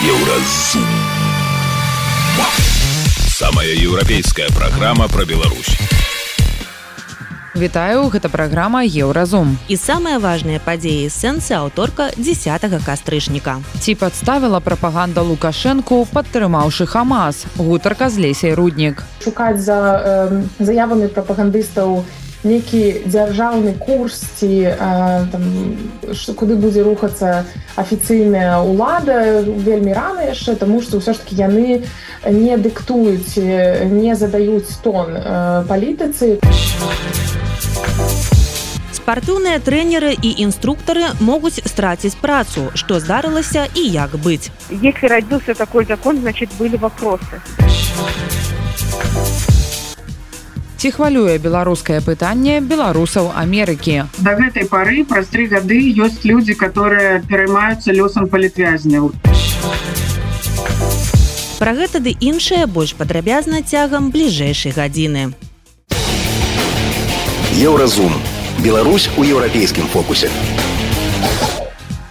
Еўразум. Самая еўрапейская праграма пра Беларусь. Вітаю, гэта праграма Еўразум. І самыя важныя падзеі сэнсы аўторка 10 кастрычніка. Ці падставіла прапаганда Лукашэнку, падтрымаўшы Хамас, гутарка з лесей руднік. Шукаць за э, заявамі прапагандыстаў нейкі дзяржаўны курс ці там, куды будзе рухацца афіцыйная ўлада вельмі рана яшчэ таму што ўсё ж таки яны не дыктуюць не задаюць тон палітыцы. Спартыўныя трэнеры і інструктары могуць страціць працу што здарылася і як быць. Если родился такой закон значит были вопросы ці хвалюе беларускае пытанне беларусаў Амерыкі. Да гэтай пары праз тры гады ёсць людзі, которые пераймаюцца лёсам палітвязняў. Пра гэта ды іншае больш падрабязна цягам бліжэйшай гадзіны. Еўразум. Беларусь у еўрапейскім фокусе.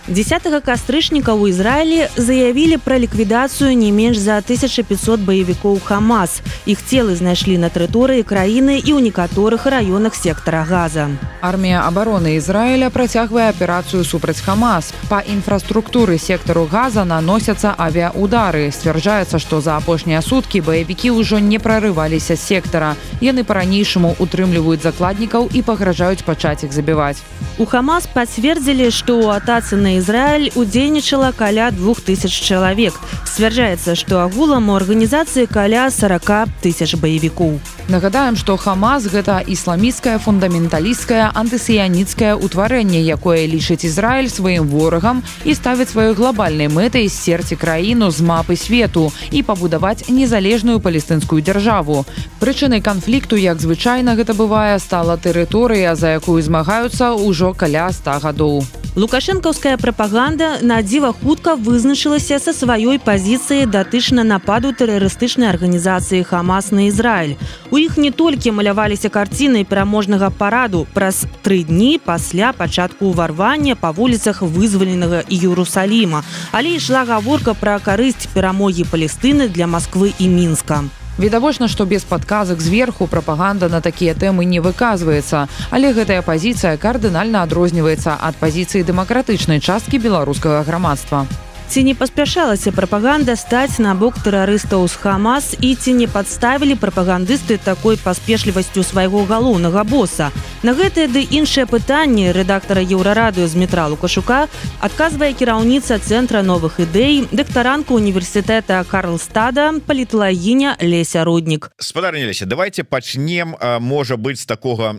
10 кастрычніка ў Ізраілі заявілі пра ліквідацыю не менш за 1500 баевікоў Хамас. Іх целы знайшлі на тэрыторыі краіны і ў некаторых раёнах сектара газа. Армія абароны Ізраіля працягвае аперацыю супраць Хамас. Па інфраструктуры сектару газа наносяцца авіаудары. Сцвярджаецца, што за апошнія суткі баевікі ўжо не прарываліся з сектара. Яны па-ранейшаму утрымліваюць закладнікаў і пагражаюць пачаць іх забіваць. У Хамас пацвердзілі, што ў атацы на Ізраіль удзельнічала каля двух тысяч чалавек. Сцвярджаецца, што агулам у арганізацыі каля 40 тысяч баевікоў. Нагадаем, што Хамас гэта ісламіцкае фундаменталісцкае антысіяніцкае ўтварэнне, якое лічыць Ізраіль сваім ворагам і ставіць сваёй глобальнай мэтай з серці краіну з мапы свету і пабудаваць незалежную палестынскую дзяржаву. Прычынай канфлікту, як звычайна гэта бывае, стала тэрыторыя, за якую змагаюцца ўжо каля 100 гадоў. Лукашэнкаўская прапаганда на дзіва хутка вызначылася са сваёй пазіцыі датычна нападу тэрарыстычнай арганізацыі Хамас на Ізраіль. У іх не толькі маляваліся карціны пераможнага параду. Праз тры дні пасля пачатку ўварвання па вуліцах вызваленага Іерусаліма, але ішла гаворка пра карысць перамогі Палестыны для Масквы і мінска відавочна што без падказак зверху прапаганда на такія тэмы не выказваецца. Але гэтая пазіцыя кардынальна адрозніваецца ад пазіцыі дэмакратычнай часткі беларускага грамадства ці не паспяшалася прапаганда стаць на бок тэрарыстаў з хамас і ці не падставілі прапагандысты такой паспешлівасцю свайго галоўнага боса? На гэтае ды іншае пытанне рэдактара еўрарадыё з метра лукашука адказвае кіраўніца цэнтра новых ідэй дактаранка універсітэта карлстада паліталагіня леся руднік спадарніліся давайте пачнем можа быць такога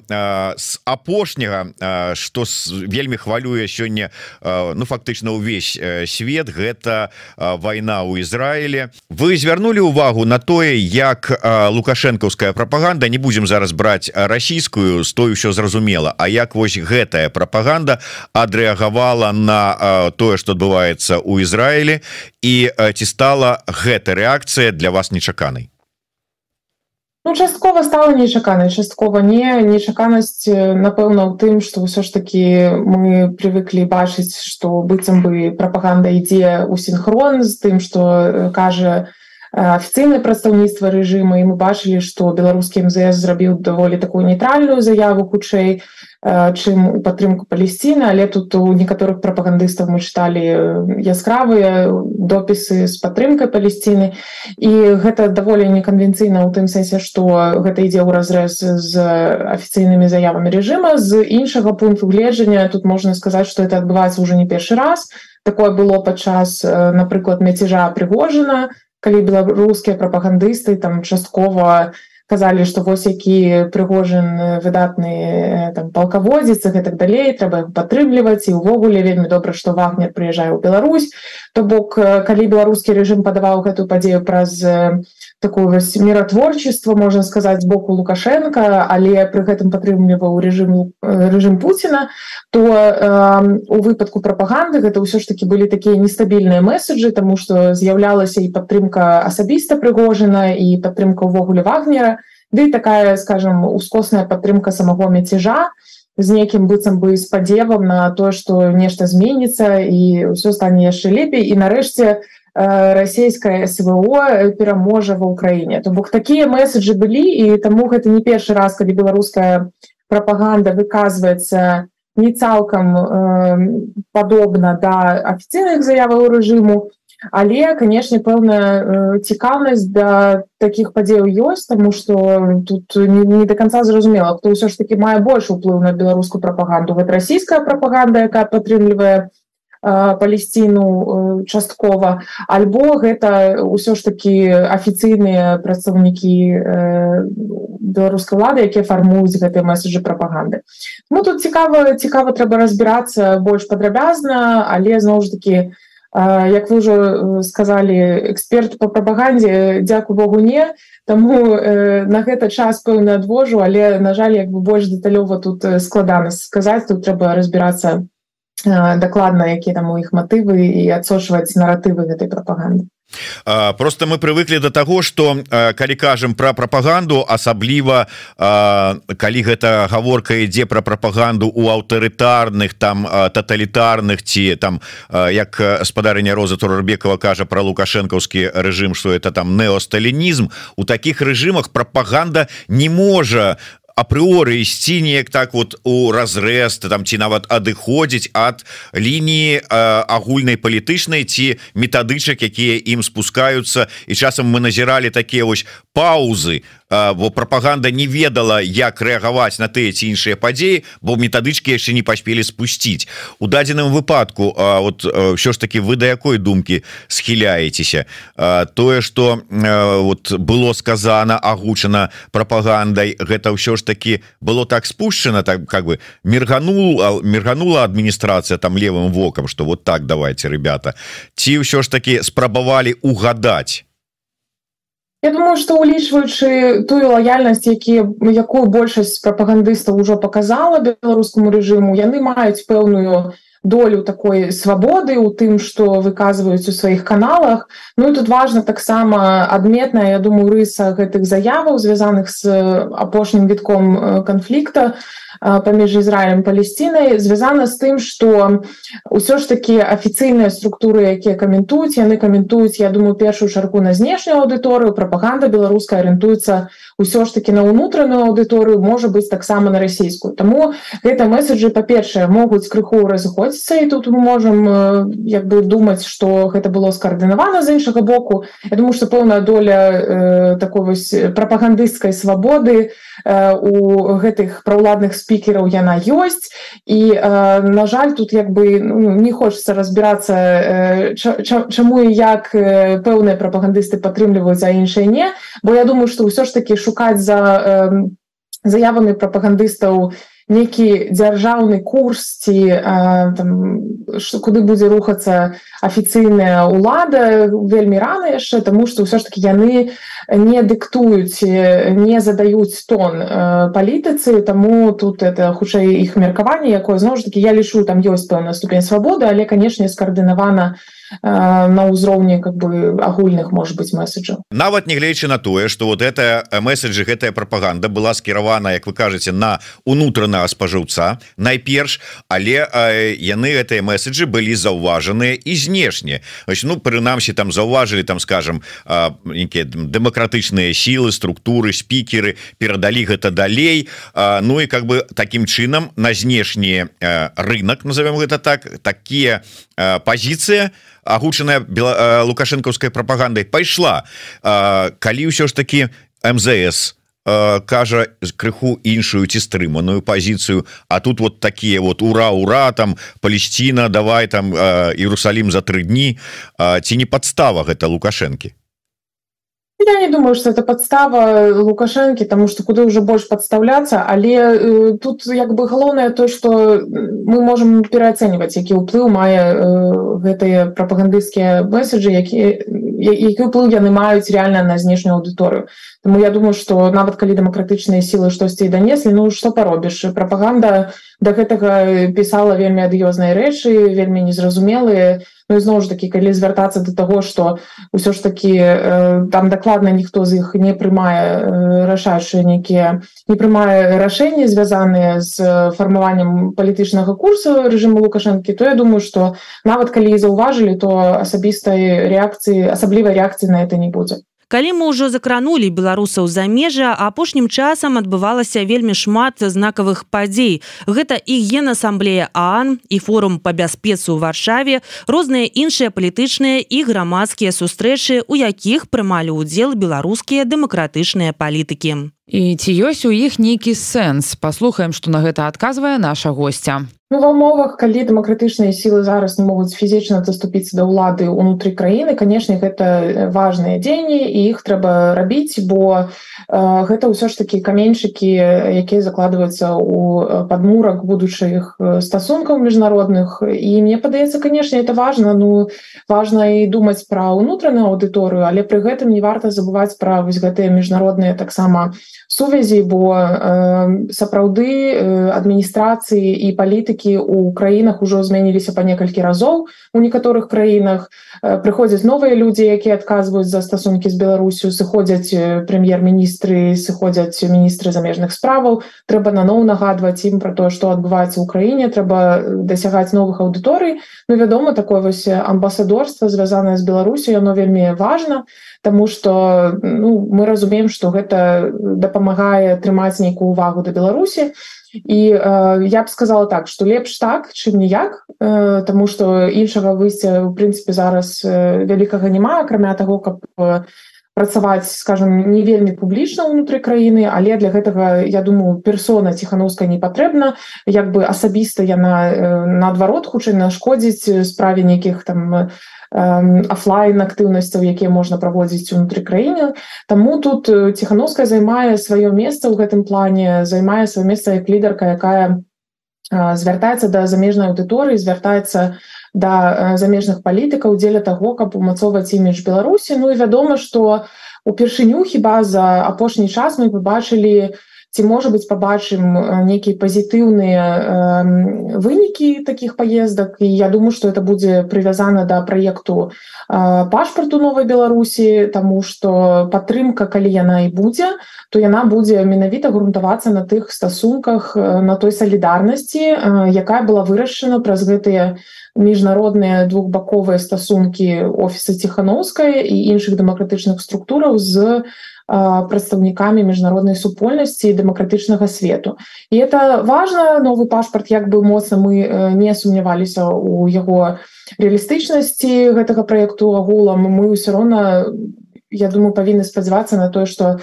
з апошняга што вельмі хвалюе сёння ну фактычна ўвесь свет гэта вайна ў Ізраіле вы звярнулі увагу на тое як лукашэнкаўская прапаганда не будзем зараз браць расійскую стою ўсё зразумела А як вось гэтая прапаганда адрэагавала на тое что адбываецца ў Ізраілі і ці стала гэта рэакцыя для вас нечаканай Ну, часткова стала нечаканай часткова не. Нечаканасць напэўна у тым что ўсё ж таки мы привыклі бачыць что быццам бы прапаганда ідзе у синхрон з тым что кажа афіцыйнае прадстаўніцтва рэжыма і мы бачылі что беларускі мзс зрабіў даволі такую нейтральную заяву хутчэй чым у падтрымку палесціны але тут у некаторых прапагандыстаў мы чыталі яскравыя допісы з падтрымкай палесціны і гэта даволі неканвенцыйна ў тым сэнсе што гэта ідзе ў разрэз з афіцыйнымі заявамі рэжыма. З іншага пункту гледжання тут можна сказаць што это адбываецца ўжо не першы раз. Такое было падчас напрыклад мяцежа прыгожана калі беларускія прапагандысты там часткова казалі што вось які прыгожан выдатны там палкаводзіцца гэтак далей трэба падтрымліваць. І ўвогуле вельмі добра што вагнер прыязджае ў Беларусь. То бок калі беларускі рэжым падаваў гэтую падзею праз такую вось міратворчество можна сказаць з боку лукашенко але пры гэтым падтрымліваў рэжым рэжым Пуціна то э, у выпадку прапаганды гэта ўсё ж таки былі такія нестабільныя месседжы тому что з'яўлялася і падтрымка асабіста прыгожана і падтрымка ўвогуле вагнера ды такая скажем ускосная падтрымка самого мяцежа з некім быццам бы спадзевам на тое что нешта зменіцца і ўсё стане яшчэ лепей. І нарэшце у расійская СВО пераможа ва ўкраіне то бок такія месседжы былі і таму гэта не першы раз калі беларуская прапаганда выказваецца не цалкам э, падобна да афіцыйных заяваў рэжыму. Але канешне пэўная цікаўнасць да таких падзеяў ёсць тому что тут не, не до конца зразумела хто ўсё ж таки мае больш уплыў на беларускую прапаганду. Гэта расійская прапаганда якая падтрымлівае палесціну часткова альбо гэта ўсё ж таки афіцыйныя прадстаўнікі беларускай лады якія фармуюць гэтыя месседжы прапаганды. Ну тут цікава цікава трэба разбірацца больш падрабязна але зноў ж таки як вы ўжо сказалі эксперт по прапагандзе дзяку Богу не. Таму э, на гэта час пэўна адвожу але на жаль як бы больш дэталёва тут складана сказаць тут трэба разбірацца дакладна якія там у іх матывы і адсочваць наратывы гэтай прапаганды просто мы привыклі до того что калі кажам про прапаганду асабліва калі гэта гаворка ідзе про прапаганду у аўтарытарных там тоталітарных ці там як спадарня роза турарбекова кажа про лукашэнкаўскі режим что это там неосталінізм у таких режимах прапаганда не можа апрыоры ісці неяк так вот у разрэз там ці нават адыходзіць ад лініі агульнай палітычнай ці метадычак якія ім спускаюцца. І часам мы назіралі такія вось паузы бо прапаганда не ведала як рэагаваць на тыя ці іншыя падзеі бо метадычкі яшчэ не паспелі спусціць. У дадзеным выпадку А вот що ж таки вы да якой думкі схіляецеся? Тое что вот было сказано агучана прапагандай гэта ўсё ж таки было так спушчана так как бы мерганул мерганула адміністрацыя там левым вокам что вот так давайте ребята. Ці ўсё ж таки спрабавалі угадать Я думаю что улічваючы тую лояльнасць які якую большасць прапагандыстаў ужо показала беларускаму рэжыму яны маюць пэўную долю такой свабоды у тым что выказваюць у сваіх каналах. Ну і тут важно таксама адметная Я думаю рыса гэтых заяваў звязаных з апошнім вітком канфлікта паміж Ізраілем палесцінай звязана з тым что ўсё ж таки афіцыйныя структуры якія каментуюць яны каментуюць Я думаю першую чарку на знешнюю аўдыторыю прапаганда беларуская арыентуецца ўсё ж таки на ўнутраную аўдыторыю можа быць таксама на расійскую Таму гэта месседжы па-першае могуць крыху разыходзіцца і тут мы можем як бы думаць что гэта было скаардынавана з іншага боку. Я думаю что пэўная доля э, такой вось прапагандысцкай свабоды у гэтых праўладных спікераў яна ёсць і на жаль тут як бы ну, не хочется разбірацца чаму і як пэўныя прапагандысты падтрымліваюць за іншыя не. Бо я думаю что ўсё ж таки шукаць за заявамі прапагандыстаў некі дзяржаўны курс ці там, куды будзе рухацца афіцыйная ўлада вельмі рана яшчэ тому что ўсё ж таки яны не дыктуюць не задаюць тон палітыцы таму тут это хутчэй іх меркаванне якое зноў ж таки я лішу там ёсць пэўна ступень свабоды але канешне скаардынавана на на ўзроўні как бы агульных может быть месседжаў нават нягледзячы на тое что вот это месседжы гэтая прапаганда была скіравана Як вы кажаце на унутранага спажыўца найперш але э, яны гэтыя месседжы былі заўважаныя і знешне. Ну прынамсі там заўважылі там скажем нейкія дэмакратычныя сілы структуры спікеры перадалі гэта далей. Ну і как бы таким чынам на знешні рынок назовем гэта так такія пазіцыя агучаная лукашэнкаўскай прапагандай пайшла калі ўсё ж таки МЗС кажа крыху іншую ці стрыманую пазіцыю А тут вот такія вот ура ура там Палесціна давай там Іерусалім за тры дні ці не падстава гэта лукашэнкі Я не думаю что это подстава лукашэнкі тому что куды уже больш подставляться але э, тут як бы галоўнае то что мы можем пераацэньваць які ўплыў мае э, гэтыя прапагандысцкія месседжы які які ўплыў яны маюць реально на знешнюю аўдыторыю Таму я думаю что нават калі дэмакратычныя сілы штосьці данеслі Ну что паробіш? Прапаганда до гэтага пісала вельмі ад'ёзныя рэчы вельмі незразумелыя Ну зноў ж таки калі звяртацца до того что ўсё ж таки там дакладна ніхто з іх не прымае рашаючыя нейкія не прымае рашэнні звязаныя з фармаваннем палітычнага курсу режиму лукашэнкі то я думаю что нават калі заўважылі то асабістай реакцыі асаблівай реакцыі на это не будзе калі мы ўжо закранули беларусаў замежжа апошнім часам адбывалася вельмі шмат знакавых падзей гэта і генасамблея аан і форум по бяспецу ў варшаве розныя іншыя палітычныя і грамадскія сустрэчы у якіх прымалі ўдзел беларускія дэмакратычныя палітыкі і ці ёсць у іх нейкі сэнс? Паслухаем што на гэта адказвае наша гостця Ну, ва умовах калі дэмакратычныя сілы зараз не могуць фізічна заступіцца да ўлады ўнутры краіны канешне гэта важныя дзеянні іх трэба рабіць бо э, гэта ўсё ж такі каменьчыкі якія закладваюцца ў падмурак будучых стасункаў міжнародных. І мне падаецца канешне это важна. Ну важна і думаць пра ўнутраную аўдыторыю але пры гэтым не варта забываць пра вось гэтыя міжнародныя таксама сувязі бо э, сапраўды э, адміністрацыі і палітыкі у краінах ужо змяніліся па некалькі разоў. У некаторых краінах прыходзяць новыя людзі якія адказваюць за стасункі з беларусю сыходзяць прэм'ер-міністры сыходзяць міністры замежных справаў. Трэба наноў нагадваць ім пра тое што адбываецца ў краіне трэба дасягаць новых аўдыторый. Ну вядома такое вось амбасадорства звязанае з беларусю яно вельмі важна Таму что ну, мы разумеем что гэта дапамагае трымаць нейкую увагу да беларусі. І э, я б сказала так что лепш так чым ніяк э, тому что іншага выйсця у прынцыпе зараз э, вялікага няма акрамя того каб э, працаваць скажем не вельмі публічна ўнутры краіны але для гэтага я думаю персона ціхановская не патрэбна. Як бы асабіста яна э, наадварот хутчэй нашкодзіць справе нейкіх там э, офлайн актыўнасцяў якія можна праводзіць унутры краіны. Таму тут ціхановская займае сваё месца ў гэтым плане займае сваё месца як лідарка якая звяртаецца да замежнай аўдыторыі звяртаецца да замежных палітыкаў дзеля таго каб умацоўваць імідж беларусі. Ну і вядома што упершыню хіба за апошні час мы побачылі, ці можа быть побачым нейкія пазітыўныя э, вынікі таких поездак і я думаю что это будзе прывязана да проекту э, пашпарту новой беларусі тому что падтрымка калі яна і будзе то яна будзе менавіта грунтавацца на тых стасунках на той салідарнасці э, якая была вырашана праз гэтыя міжнародныя двухбаковыя стасункі офіса ціхановская і іншых дэмакратычных структураў з прадстаўнікамі міжнароднай супольнасці дэмакратычнага свету. І это важно новы пашпарт як бы моцна мы не сумняваліся у яго реалістычнасці гэтага проекту агулам мы ўсё роўна я думаю павінны спадзявацца на тое что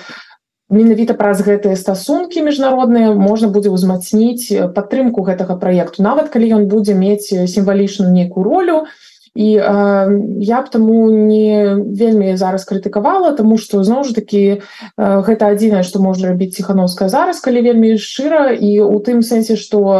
менавіта праз гэтыя стасункі міжнародныя можна будзе ўзмацніць падтрымку гэтага проекту нават калі ён будзе мець сімвалічную нейкую ролю то і э, я б таму не вельмі зараз крытыкавала тому что зноў ж таки э, гэта адзінае что можна рабіць ціхановская зараз калі вельмі шчыра і у тым сэнсе что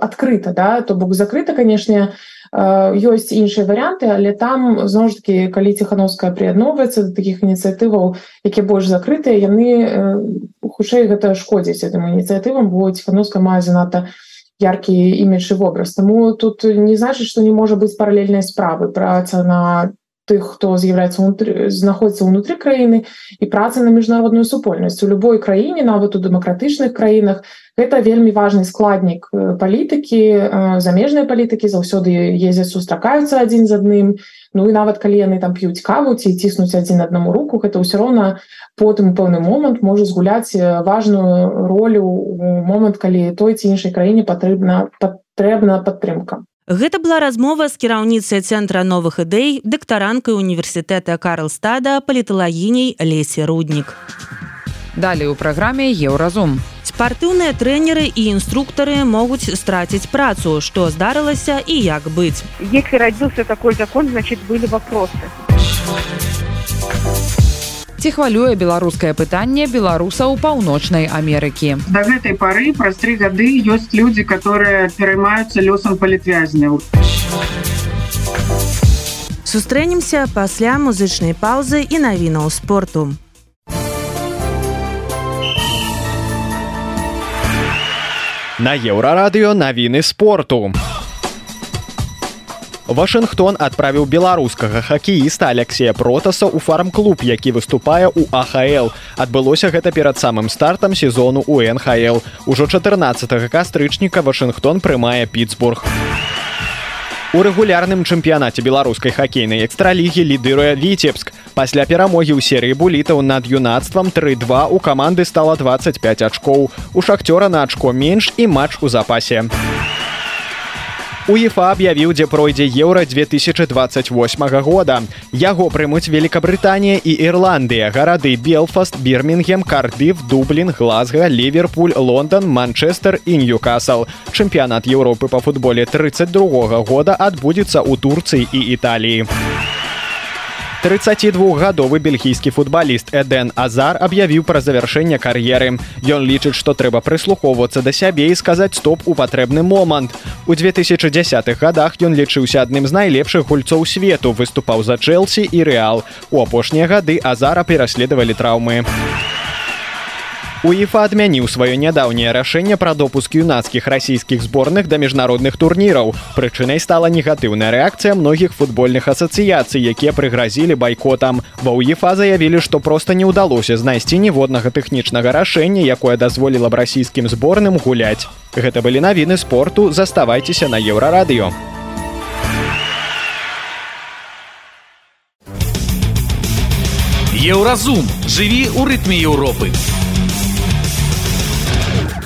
адкрыта да то бок закрыта канешне ёсць іншыя варианты але там зноў ж таки калі ціхановская прыядноўваецца до таких ініцыятываў якія больш закрытыя яны э, хутчэй гэта шкодзіць этим ініцыятывам бо ціхановская мае занадта яркі імідж і вобраз Таму тут не значыць што не можа быць паралельнай справы праца на тых хто з'яўляецца знаходіцца ўнутры краіны і праца на міжнародную супольнасць у любой краіне нават у дэмакратычных краінах гэта вельмі важны складнік палітыкі замежнай палітыкі заўсёды ездзяць сустракаюцца адзін з адным Ну і нават калі яны там п'юць каву ці ціснуць адзін аднаму руку гэта ўсё роўна потым пэўны момант можа згуляць важную ролю у момант калі той ці іншай краіне патрэбна патрэбна падтрымка Гэта была размова з кіраўніцай цэнтра новых ідэй дактаранкай універсітэта Карлстада паліталагіней Лесе руднік. Далей у праграме еўразум. Спартыўныя трэнеры і інструктары могуць страціць працу, што здарылася і як быць. Если родился такой закон, значит были вопросы. Ці хвалюе беларускае пытанне беларусаў паўночнай Амерыкі. До гэтай пары праз тры гады ёсць людзі, которые пераймаюцца лёсам палітвязняў. Сустрэнемся пасля музычнай паўзы і навінаў спорту. На еўрарадыё навіны спорту. Вашынгтон адправіў беларускага хакеіста Алексея Протаса ў фарм-клуб, які выступае ў АХл. Адбылося гэта перад самым стартам сезону у НХл. Ужо 14 кастрычніка Вашынгтон прымае Пітсбург. У рэгулярным чэмпіянаце беларускай хакейнай экстралігі лідыруе віцебск. Пасля перамогі ў серыі булітаў над юнацтвам 3-2 у каманды стала 25 ачкоў. У шахцёра на ачко менш і матч у запасе. УЕФА аб'явіў, дзе пройдзе еўра 2028 года. Яго прымуць Великабрытанія і Ірландыя, гарады Белфаст, Бірмінгем, Кардыф, Дублін, Глазга, Ліверпуль, Лондон, Манчестер і Ньюкасл. Чэмпіянат Еўропы па футболе 32 года адбудзецца ў Турцыі і Італіі. 32гадовы бельгійскі футбаліст Эден Азар аб'явіў пра завяршэнне кар'еры. Ён лічыць, што трэба прыслухоўвацца да сябе і сказаць стоп у патрэбны момант. У 2010х годах ён лічыўся адным з найлепшых гульцоў свету, выступаў за Чэлсі і рэал. У апошнія гады Азара пераследавалі траўмы. УЕФА адмяніў сваё нядаўняе рашэнне пра допуск юнацкіх расійскіх зборных да міжнародных турніраў. Прычынай стала негатыўная рэакцыя многіх футбольных асацыяцый, якія прыгразілі байкотам. Ва УЕФА заявілі, што проста не ўдалося знайсці ніводнага тэхнічнага рашэння, якое дазволіла б расійскім зборным гуляць. Гэта былі навіны спорту, заставайцеся на еўрарадыё. Еўразум жыві ў рытме Еўропы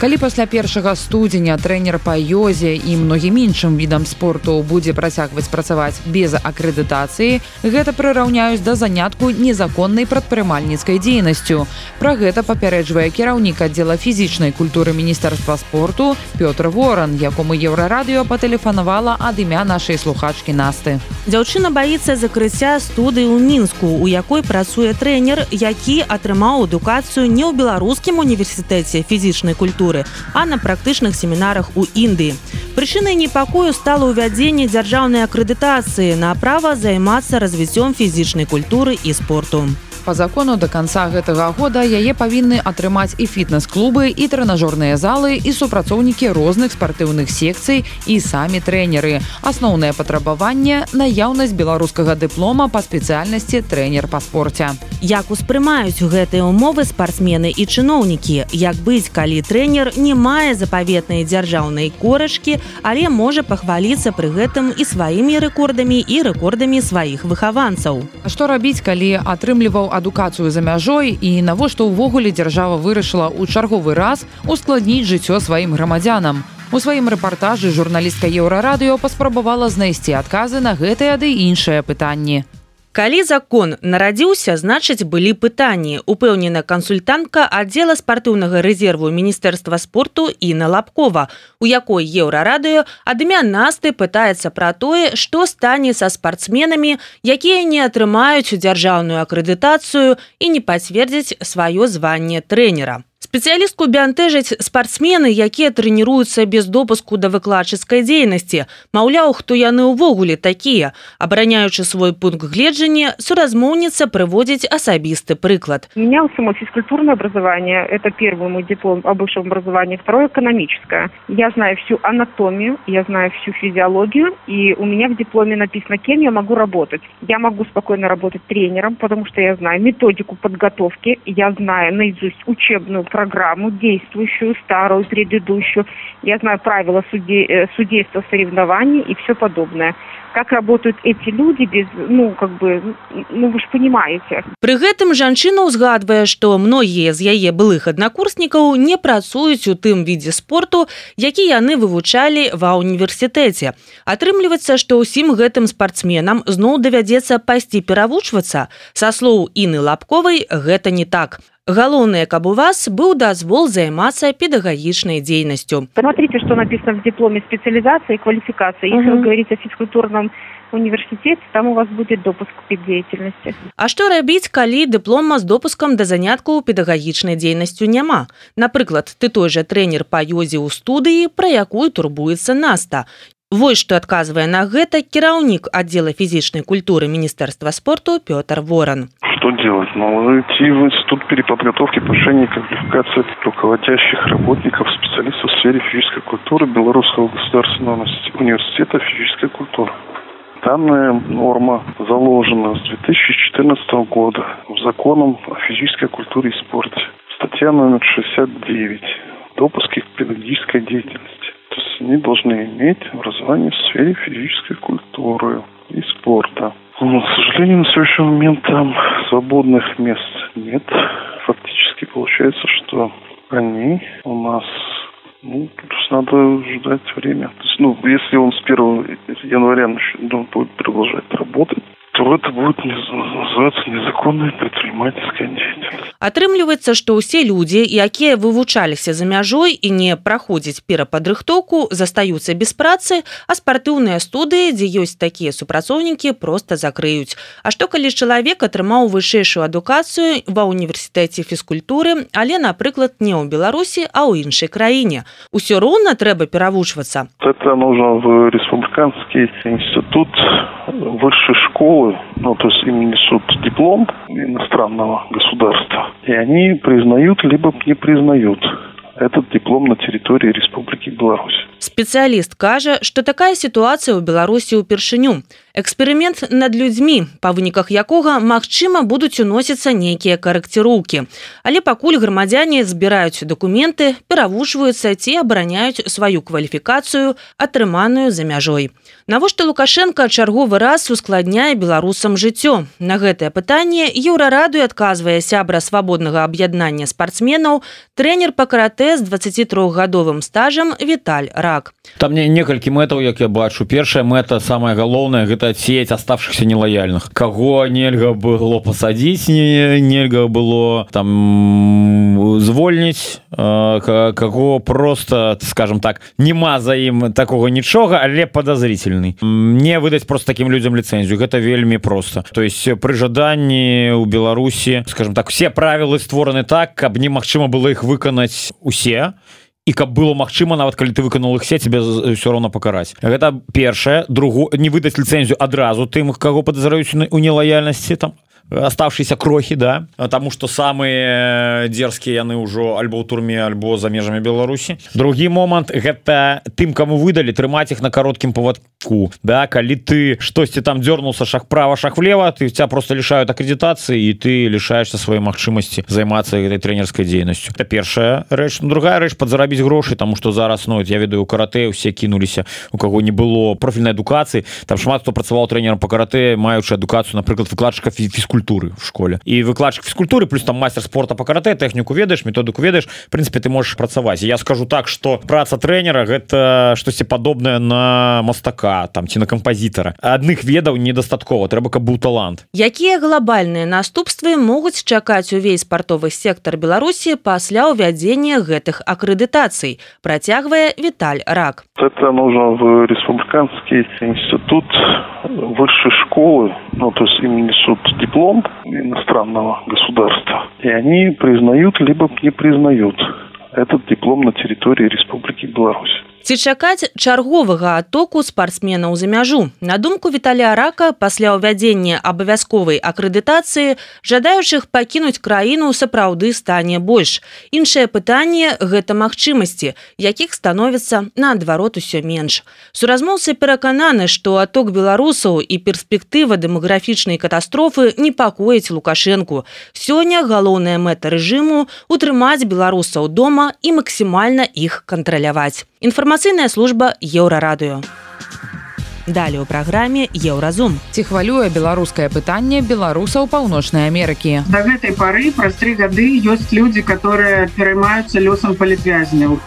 калі пасля першага студзеня трэнер па ёзе і многім іншым відам спорту будзе працягваць працаваць без акрэдытацыі гэта прыраўняюць да занятку незаконнай прадпрымальніцкай дзейнасцю. Пра гэта папярэджвае кіраўнік аддзела фізічнай культуры міністэрства спорту Пётр воран якому еўрарадыё патэлефанавала ад імя нашай слухачкі насты. Дзяўчына баіцца закрыцця студыі ў мінску у якой працуе трэнер які атрымаў адукацыю не ў беларускім універсітэце фізічнай культуры культуры, а на практычных семінарах у Індыі. Прычынай непакою стала ўвядзенне дзяржаўнай акрэдытацыі на права займацца развіццём фізічнай культуры і спорту по закону до конца гэтага года яе павінны атрымаць і фітнес-клубы і трэнажорныя залы і супрацоўнікі розных спартыўных секцый і самі трэнеры. Асноўнае патрабаванне наяўнасць беларускага дыплома па спецыяльнасці трэнер па спорце. Як успрымаюць гэтыя умовы спартсмены і чыноўнікі? Як быць калі трэнер не мае запаветнай дзяржаўнай корачкі але можа пахваліцца пры гэтым і сваімі рэкордамі і рэкордамі сваіх выхаванцаў? Што рабіць калі атрымліваў адукацыю за мяжой і навошта ўвогуле дзяржава вырашыла ў чарговы раз ускладніць жыццё сваім грамадзянам. У сваім рэпартажы журналістка еўрарадыё паспрабавала знайсці адказы на гэтыя ды іншыя пытанні. Калі закон нарадзіўся, значыць былі пытанні. Упэўнена кансультантка аддзела спартыўнага рэзерву міністэрства спорту і на лапкова, у якой еўрарадыё адмя насты пытаецца пра тое, што стане са спартсменамі, якія не атрымаюць дзяржаўную акрэдытацыю і не пацвердзяць сваё званне трэнера спецыялістку бянтэжаць спартсмены якія трэніруюцца без допуску да выкладчыцкай дзейнасці маўляў хто яны ўвогуле такія абараняючы свой пункт гледжання суразмоўніца прыводзіць асабісты прыклад меня само физкультурное образование это первый мой диплом об высшем образовании второе экономическое я знаю всю анатомию я знаю всю физиологию и у меня в дипломе написано кем я могу работать я могу спокойно работать тренером потому что я знаю методику подготовки я знаю наизусть учебную программу, действующую, старую, предыдущую. Я знаю правила суде, э, судейства соревнований и все подобное. Как работают эти люди без, ну, как бы, ну, вы ж понимаете. Пры гэтым жанчына ўзгадвае, што многія з яе былых аднакурснікаў не працуюць у тым відзе спорту, які яны вывучалі ва універсітэце. Атрымліваецца, што ўсім гэтым спартсменам зноў давядзецца пайсці перавучвацца. Са слоў Іны Лапковай гэта не так. Галоўнае, каб у вас быў дазвол займацца педагагічнай дзейнасцю. Посмотрите, что написано в дипломе специализации и квалификации. Если угу. вы говорите о физкультурном университете, там у вас будет допуск педдеятельности. А што рабіць, калі дыплома з допускам да занятку педагагічнай дзейнасцю няма? Напрыклад, ты той жа трэнер па ёзе ў студыі, пра якую турбуецца наста. Вось што адказвае на гэта кіраўнік аддзела фізічнай культуры міністэрства спорту Пётр Воран. Что делать? Ну, идти в институт переподготовки повышения квалификации руководящих работников, специалистов в сфере физической культуры Белорусского государственного университета физической культуры. Данная норма заложена с 2014 года в законом о физической культуре и спорте. Статья номер 69. Допуски к педагогической деятельности. То есть они должны иметь образование в сфере физической культуры и спорта. Но, к сожалению, на сегодняшний момент там свободных мест нет. Фактически получается, что они у нас ну, тут надо ждать время. То есть, ну, если он с 1 января ну, будет продолжать работать, то это будет называться незаконная предпринимательская деятельность. Атрымліваецца, што ўсе людзі, якія вывучаліся за мяжой і не праходзяць перападрыхтоўку, застаюцца без працы, а спартыўныя студыі, дзе ёсць такія супрацоўнікі, проста закрыюць. А што калі чалавек атрымаў вышэйшую адукацыю ва універсітэце фізкультуры, але, напрыклад, не ў Беларусі, а ў іншай краіне. Усё роўна трэба перавучвацца. Это нужно в республиканский институт высшей школы школы, ну, то есть им несут диплом иностранного государства, и они признают либо не признают этот диплом на территории Республики Беларусь. Спецыяліст кажа, што такая сітуацыя ў Беларусі ўпершыню. Эксперымент над людзьмі, па выніках якога магчыма будуць уносіцца нейкія карэкціроўкі. Але пакуль грамадзяне збіраюць дакументы, перавушваюцца ці абараняюць сваю кваліфікацыю, атрыманую за мяжой. Навошта Лукашенко чарговы раз ускладняе беларусам жыццё. На гэтае пытанне еўрарадуй адказвае сябра свабоднага аб'яднання спартсменаў, трэнер па каратэ з 23гадовым стажам Віталь Рак. Там мне некалькі мэтаў, як я бачу, першая мэта самая галоўная гэта отсеять оставшихся нелояльных кого нельга было посадить не нельга было там звольніць э, кого просто скажем так нема за ім такого нічога але подозрительный не выдаць просто таким людям ліцэнзію. Гэта вельмі просто то есть пры жаданні у беларусі скажем так все правілы створаны так каб немагчыма было их выканаць усе. и і каб было магчыма нават калі ты выканал их все тебе все равно пакараць. Гэта першае. Другу не выдаць ліцэнзію адразу тым каго падазраюць у нелаяльнасці там оставшиеся крохи да тому что самые дерзкие яны ўжо альбо ў турме альбо за межамі беларусі другі момант гэта тым кому выдали трымаць их на кароткім поводку. Да калі ты штосьці там дернулся шаг права шаг влево ты тебя просто лишают аккредитации і ты лишаешься сваёй магчымасці займацца этой тренерской дзейнасцю это першая рэч ну, другая рэч подзарабіць грошы тому что зараз ну я ведаю каратэ усе кінуліся у кого не было профільнай адукацыі там шмат хто працаваў тренером по каратэ маючы адукацыю напрыклад выкладчыка фізкультуры фізкультуры в школе. І выкладчык фізкультуры плюс там мастер спорта по каратэ тэхніку ведаеш методыку ведаеш прынпе ты можешь працаваць я скажу так что праца тренера гэта штосьці падобнае на мастака там ці на кампазітара адных ведаў недастаткова трэба каб быў талант. Якія глобальныя наступствы могуць чакаць увесь спартовы сектор беларусі пасля ўвядзення гэтых акрэдытацый працягвае віталь рак. Это нужно в республиканский институт высшей школы ну то есть им несут диплом диплом иностранного государства, и они признают либо не признают этот диплом на территории Республики Беларусь. Ці чакаць чарговага атоку спартсменаў за мяжу на думку віталя рака пасля ўвядзення абавязковай акрэдытацыі жадаючых пакінуць краіну сапраўды стане больш. Іншае пытанне гэта магчымасці якіх становіцца наадварот усё менш. Суразмоўцы перакананы што аток беларусаў і перспектыва дэмаграфічнай катастрофы непакоіць лукашэнку. Сёння галоўная мэта рэжыму утрымаць беларусаў дома і максімальна іх кантраляваць інфармацыйная служба еўрарадыё. Далее у праграме еўразум. Ці хвалюе беларускае пытанне беларусаў паўночнай Амерыкі? До гэтай пары праз три гады ёсць людзі которые пераймаюцца лёсам палітвязняў.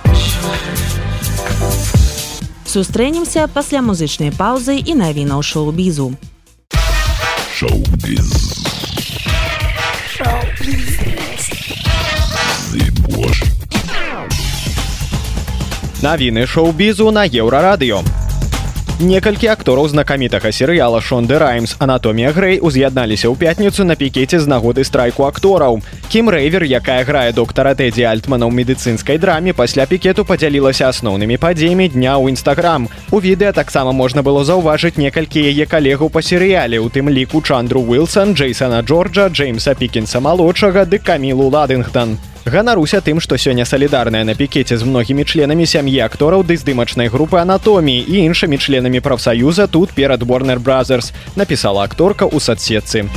Сустрэнемся пасля музычнай паўзы і навінаў шоу-бізу. Шоу-біз навіны шоу-бізу на еўрарадыё. Некалькі актораў знакамітага серыяла Шонды Раймс Анатомія Грэй уз'ядналіся ў пятніцу на пікеце з нагоды страйку актораў. Кім Рэйвер, якая грае доктара Тэдзі Альтмана ў медыцынскай драме, пасля пікету падзялілася асноўнымі падзеямі дня ў нстаграм. У відэа таксама можна было заўважыць некалькі яе калегаў па серыяле, у тым ліку Чандру Уилсон, Джейсона Джорджа, Джеймса Пікінса малодшага ды камілу Ладынгтон. Ганаруся тым што сёння салідарная на пікеце з многімі членамі сям'і актораў ды здымачнай групы анатоміі і іншымі членамі прафсаюза тут перад борнер бразерс напісала акторка ў садсетцы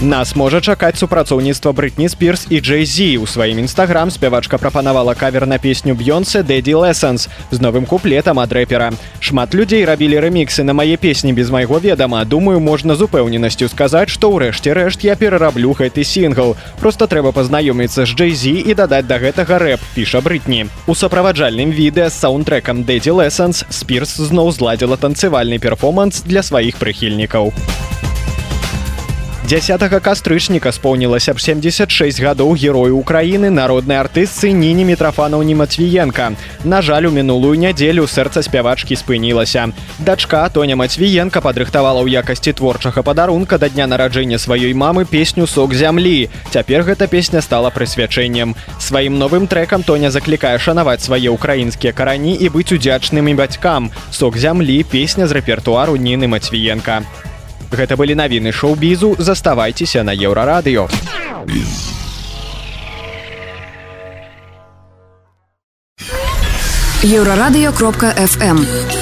Нас можа чакаць супрацоўніцтва брытні спірс і Джейзі. У сваім нстаграм спявачка прапанавала кавер на песню Б'ёнсе Дэдді Лесэнс з новым куплетам ад рэпера. Шмат людзей рабілі рэміксы на мае песні без майго ведама. Думаю, можна з упэўненасцю сказаць, што ўрэшце рэшт я перараблю гэты сінгл. Проста трэба пазнаёміцца з Джейзі і дадаць да гэтага рэп, піша брытні. У суправаджальным відэа з саундтрекам Дэдді Лесэнс спірс зноў зладзіла танцывальны перформанс для сваіх прыхільнікаў. 10 кастрычніка споўнілася б 76 гадоў герою Украіны народнай артыстцы ніні мітрафанаўні Мацвіенко. На жаль, у мінулую нядзелю сэрца спявачкі спынілася. Дачка Тоня Мацвіенко падрыхтавала ў якасці творчага падарунка да дня нараджэння сваёй мамы песню сок зямлі. Цяпер гэта песня стала прысвячэннем. Сваім новым трэкам Тоня заклікае шанаваць свае ўкраінскія карані і быць удзячнымі бацькам. Сок зямлі песня з рэпертуару Ніны Мацвіенко. Гэта былі навіны шоу-бізу, заставайцеся на еўрарадыё. Еўрарадыё кропка FM.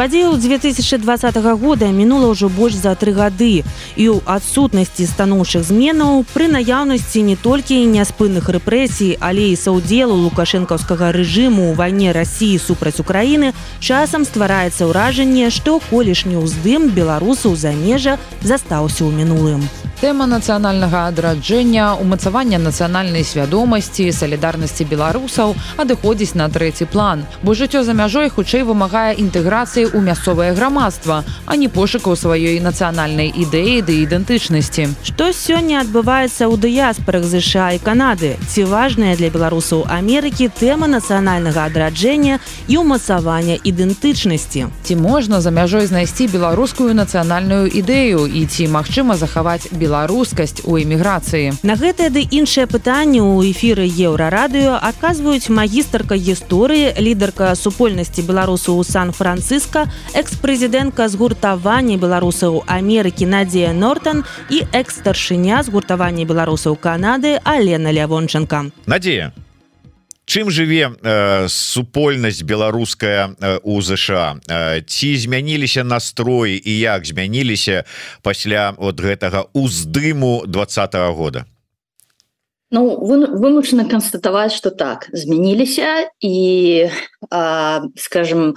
Падзею 2020 года мінула ўжо больш за тры гады. І ў адсутнасці станоўчых зменаў пры наяўнасці не толькі няспынных рэпрэсій але і саўдзелу лукашэнкаўскага рэжыму ў вайне рассіі супраць украіны часам ствараецца ўражанне што колішні ўздым беларусаў за межа застаўся ў мінулым тэма нацыянальнага адраджэння умацавання нацыянальнай свядомасці салідарнасці беларусаў адыходзіць на трэці план. Бо жыццё за мяжой хутчэй вымагае інтэграцыі ў мясцовае грамадства а не пошукаў сваёй нацыянальнай ідэі ды ідэнтычнасці. Што сёння адбываецца ў дыяспорах ЗША і Канады? Ці важная для беларусаў Амерыкі тэма нацыянальнага адраджэння і ўмацавання ідэнтычнасці? Ці можна за мяжой знайсці беларускую нацыянальную ідэю і ці магчыма захаваць беларускасць у эміграцыі на гэтае ды іншыя пытанні ў эфіры еўрарадыё адказваюць магістарка гісторыі лідарка супольнасці беларусу ў сан-франциско экс-прэзідэнтка згуртавання беларусаў Амерыкі Надзея Нортон і экс-старшыня згуртавання беларусаў Канады Алена Лявончынка. Надзея чым жыве э, супольнасць беларуская э, у ЗША э, ці змяніліся настроі і як змяніліся пасля от гэтага уздыму двадцатого года? Ну вымушана констатаваць что так змяніліся і скажем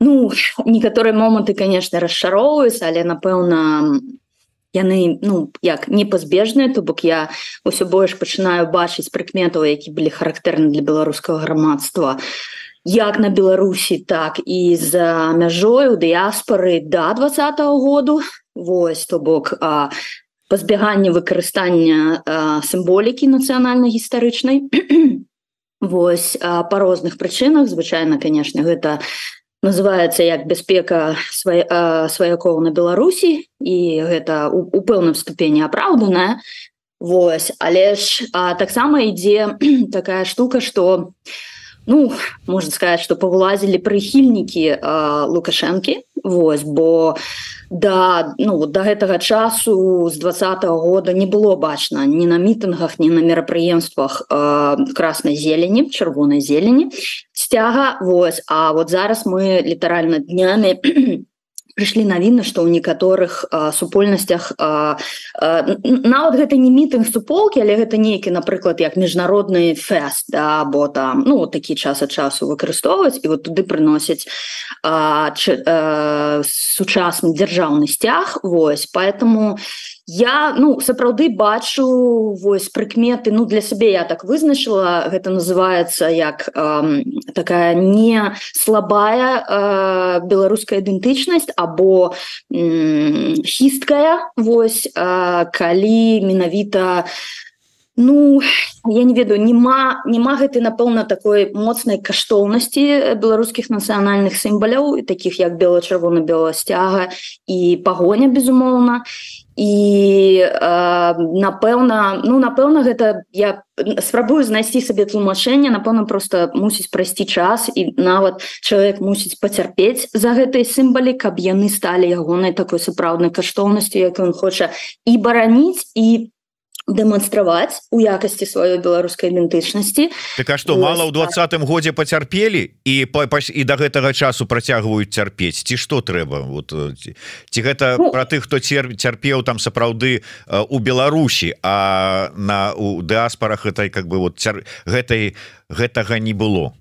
ну некаторыя моманты конечно расшароўваюцца але напэўна яны ну як непазбежныя то бок я ўсё больш пачынаю бачыць прыкметаў які былі характэрны для беларускага грамадства. Як на беларусі так і за мяжою дыяспоры до да двадцатого году. Вось то бок пазбяганне выкарыстання сімволікі нацыянальна-гістарычнай Вось по розных прычынах. Звычайна конечно гэта называется як бяспека сваякоў на Беларусі і гэта у, у пэўным ступені апраўданая Вось. Але ж таксама ідзе такая штука что ну можно сказать что павылазілі прыхільнікі лукашэнкі. Вось бо да ну до гэтага часу з двадцатого года не было бачна ні на мітынгах ні на мерапрыемствах краснай зелені чырвонай зелені сцяга Вось А вот зараз мы літаральна днямі прыйшлі навіны што ў некаторых супольнасцях нават гэта не мітынг суполкі але гэта нейкі напрыклад як міжнародны фэст да, бо там ну такі час ад часу выкарыстоўваць і вот туды прыносяць сучасны дзяржаўны сцяг Вось поэтому я ну сапраўды бачу вось прыкметы ну для сябе я так вызначыла гэта называется як э, такая не слабая э, беларуская ідэнтычнасць або хісткая вось э, калі менавіта ну я не ведаю нема няма гэты напэўна такой моцнай каштоўнасці беларускіх нацыянальных сімбаляў таких як бела-чырвона-бела сцяга і пагоня безумоўна. і і э, напэўна ну напэўна гэта я спрабую знайсці сабе тлумачэнне напэўна просто мусіць прайсці час і нават чалавек мусіць пацярпець за гэтай сімбалі каб яны сталі ягонай такой сапраўднай каштоўнасцю як ён хоча і бараніць і дэманстраваць у якасці сваёй беларускай ідэнтычнасці Так а што мала ў двадцатым годзе пацярпелі і па, па, і да гэтага часу працягваюць цярпець ці што трэба вот ці, ці гэта ну, пра тых хто цер, цярпеў там сапраўды у Беларусі а на у дыаспорах этой как бы вот цяр, гэтай гэтага не было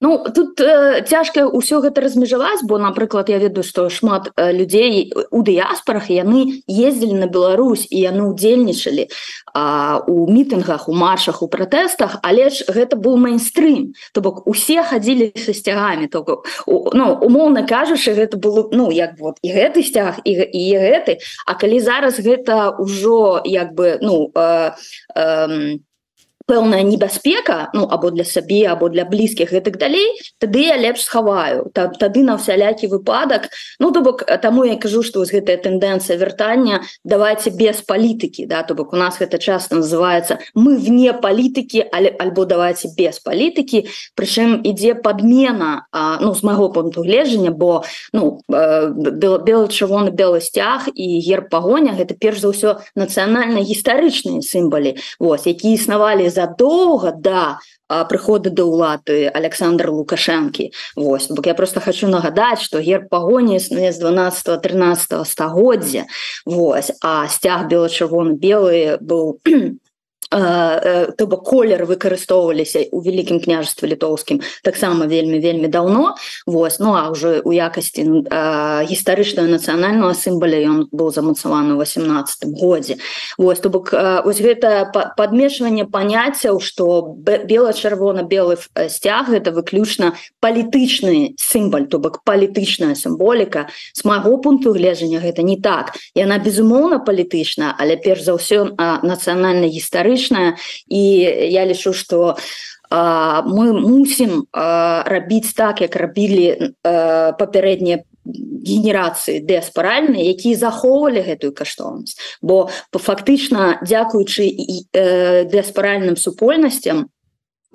Ну тут э, цяжка ўсё гэта размежаваць бо напрыклад я ведаю што шмат э, людзей у дыяспорах яны ездзілі на Беларусь і яны удзельнічалі у мітынгах у маршах у пратэстах але ж гэта быў мейнстрым то бок усе хадзілі са сцягамі то ну умоўна кажучы гэта было ну як вот і гэты сцяг і, і гэты. А калі зараз гэта ўжо як бы ну э, э, пэўная небяспека ну або для сабе або для блізкіх і так далей тады я лепш схаваю. Та, тады на всялякі выпадак. Ну то бок таму я кажу што вось гэтая тэндэнцыя вяртання давайте без палітыкі да то бок у нас гэта часто называется мы вне палітыкі але альбо давайте без палітыкі прычым ідзе подмена а, ну з майго пункту гледжання бо ну белы чырвоны белы сцяг і гер пагоня гэта перш за ўсё нацыянальна гістарычныя сімбалі Вось які існавалі задоўга да прыхода да ўлады Александр лукашэнкі. Вось бок я просто хочу нагадаць что герб пагоні існуе з 12 13 стагоддзя. Вось а сцяг бело-чырвоны белы быў то бок колер выкарыстоўваліся у вялікім княжестве літоўскім таксама вельмі вельмі давно. Вось ну а уже у якасці гістарычнага нацыянального сімбаля ён быў замацаваны 18 годзе Вось то бок ось гэта падмешванне паняццяў что бела-чырвона-белы сцяг это выключна палітычны сімбаль то бок палітычная сімволіка с майго пункту гледжання гэта не так. Яна безумоўна палітычна але перш за ўсё нацыянальна гістарычна гістарычная і я лічу что мы мусім рабіць так як рабілі папярэднія генерацыі дыаспаральныя якія захоўвалі гэтую каштоўнасць. Бо фактычна дзякуючы дыаспаральным супольнасцям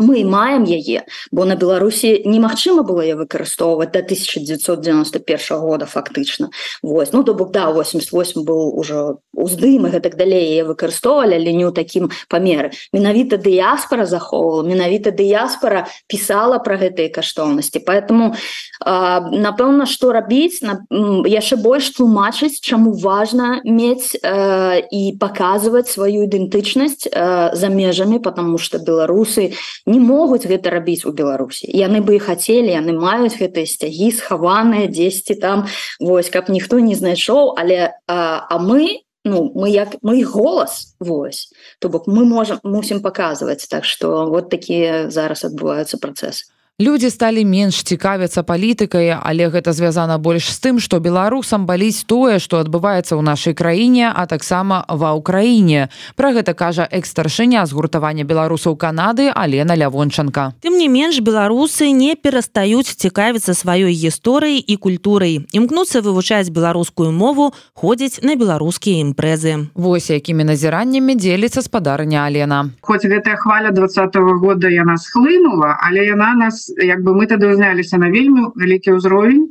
мы маем яе бо на беларусі немагчыма было я выкарыстоўваць до 1991 года фактычна. Вось ну то бок да 88 был уже уздым и гэтак далей выкарыстоўвалі але не ў такім памеры. Менавіта дыяспора захоўвала менавіта дыяспора пісала про гэтыя каштоўнасці. Поэтому напэўна что рабіць на яшчэ больш тлумачыць чаму важно мець э, і показывать сваю ідэнтычнасць э, за межамі потому что беларусы не могуць гэта рабіць у беларусі. Яны бы і хацелі яны маюць гэтыя сцягі схаваныя дзесьці там вось каб ніхто не знайшоў але а, а мы ну мы як мы голас вось то бок мы можем мусім паказваць так что вот такія зараз адбываюцца працэсы Людзі сталі менш цікавяцца палітыкай, але гэта звязана больш з тым, што беларусам баліць тое, што адбываецца ў нашай краіне, а таксама ва ўкраіне. Пра гэта кажа экстаршыня згуртавання беларусаў Канады Алена Лявончанка. Тым не менш беларусы не перастаюць цікавіцца сваёй гісторыяй і культурай. Імкнуцца вывучаць беларускую мову, ходзяць на беларускія імпрэзы. Вось якімі назіраннямі дзеліцца спадарня Алена. Хоць гэтая хваля два -го года яна схлынула, але яна нас як бы мы тады узняліся на вельмі вялікі ўзровень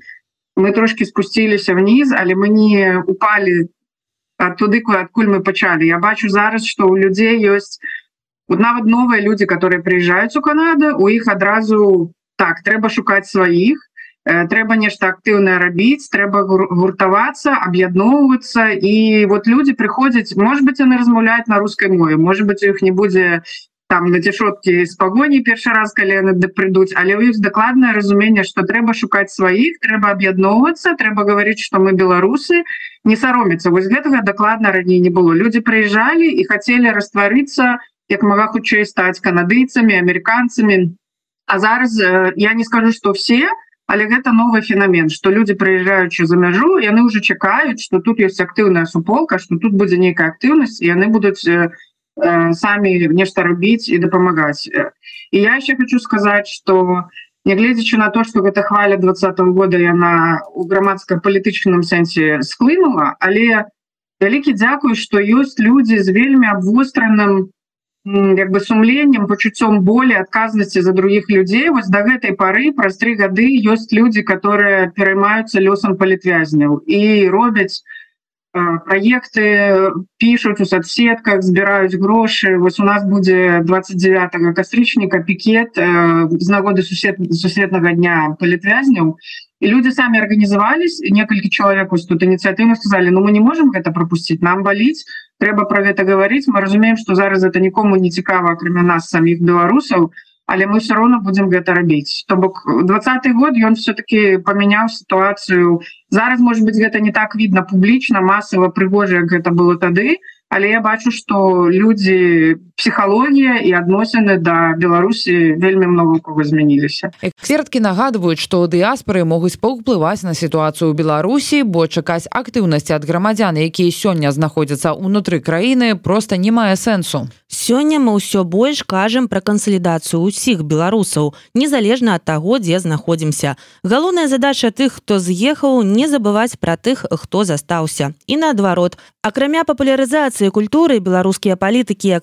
мы трошки спусціліся вниз але мы не упали туды адкуль мы пачалі Я бачу зараз что у людзей ёсць вот нават новыя люди которые приезжаюць у Канады у іх адразу так трэба шукаць сваіх трэба нешта актыўнае рабіць трэба гуртавацца аб'ядноўвацца і вот люди приходзяць может быть яны размаўляюць на рускай мове может быть у іх не будзе там на цішоткі з пагоні першы раз калі яны прыйдуць але ў іх дакладнае разуменне что трэба шукаць сваіх трэба аб'ядноўвацца трэба гаварыць что мы беларусы не саромецца вось гэтага дакладна раней не было. Люди прыязджалі і хацелі растварыцца як мага хутчэй стаць канадыйцамі амерыканцамі А зараз я не скажу что все але гэта новый феномен что люди прыязджаючы за мяжу яны уже чакаюць что тут есть актыўная суполка что тут будзе нейкая актыўнасць яны будуць Э, самі нешта рабіць і дапамагаць і я еще хочу сказаць что нягледзячы на то что гэта хваля двадцатого года яна у грамадска-палітычным сэнсе склынула але вялікі дзякую что ёсць людзі з вельмі абвостраным як бы сумленнем пачуццём болей адказнасці за других людзей вось до гэтай пары праз три гады ёсць люди которые пераймаюцца лёсам палітвязняў і робяць проекты пишуць у соцсетках збіраюць грошы вось у нас будзе 29 кастрычніка пікет з нагоды сусед сусветнага дня палітвязняў і люди самі арганізавались некалькі чалавек вось тут ініцыятыўна сказали Ну мы не можем гэта пропусціць нам баліць трэба про гэта гаварыць мы разумеем что зараз это нікому не цікава акрамя нас самих беларусаў але мы все равно будем гэта рабіць. То бок двадцатый год ён все-таки памяняў сітуацыю зараз может быть гэта не так видно публічна масава прыгожа як гэта было тады але я бачу что люди психологія і адносіны да беларусі вельмі много у кого змяніліся. Эксперткі нагадваюць что дыаспоры могуць паўплываць на сітуацыю беларусі бо чакаць актыўнасці ад грамадзян якія сёння знаходзяцца ўнутры краіны просто не мае сэнсу. Сёння мы ўсё больш кажам пра кансалідацыю ўсіх беларусаў незалежна ад таго дзе знаходзімся. Галоўная задача тых хто з'ехаў не забываць пра тых хто застаўся. І наадварот акрамя папулярызацыі культуры беларускія палітыкі і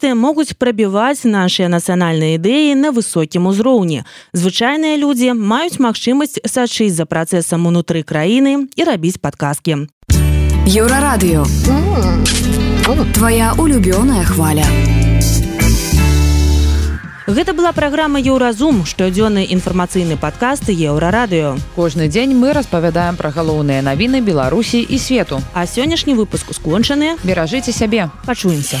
актывісты могуць прабіваць нашыя нацыянальныя ідэі на высокім узроўні. Звычайныя людзі маюць магчымасць сачыць за працэсам унутры краіны і рабіць падказкі. Еўрарадыё Твая улюбёная хваля. Гэта была праграма Еўразум, штодзённы інфармацыйны падкаст еўрарадыё. Кожны дзень мы распавядаем пра галоўныя навіны Беларусі і свету. А сённяшні выпуск скончаны, беражыце сябе, пачуемся.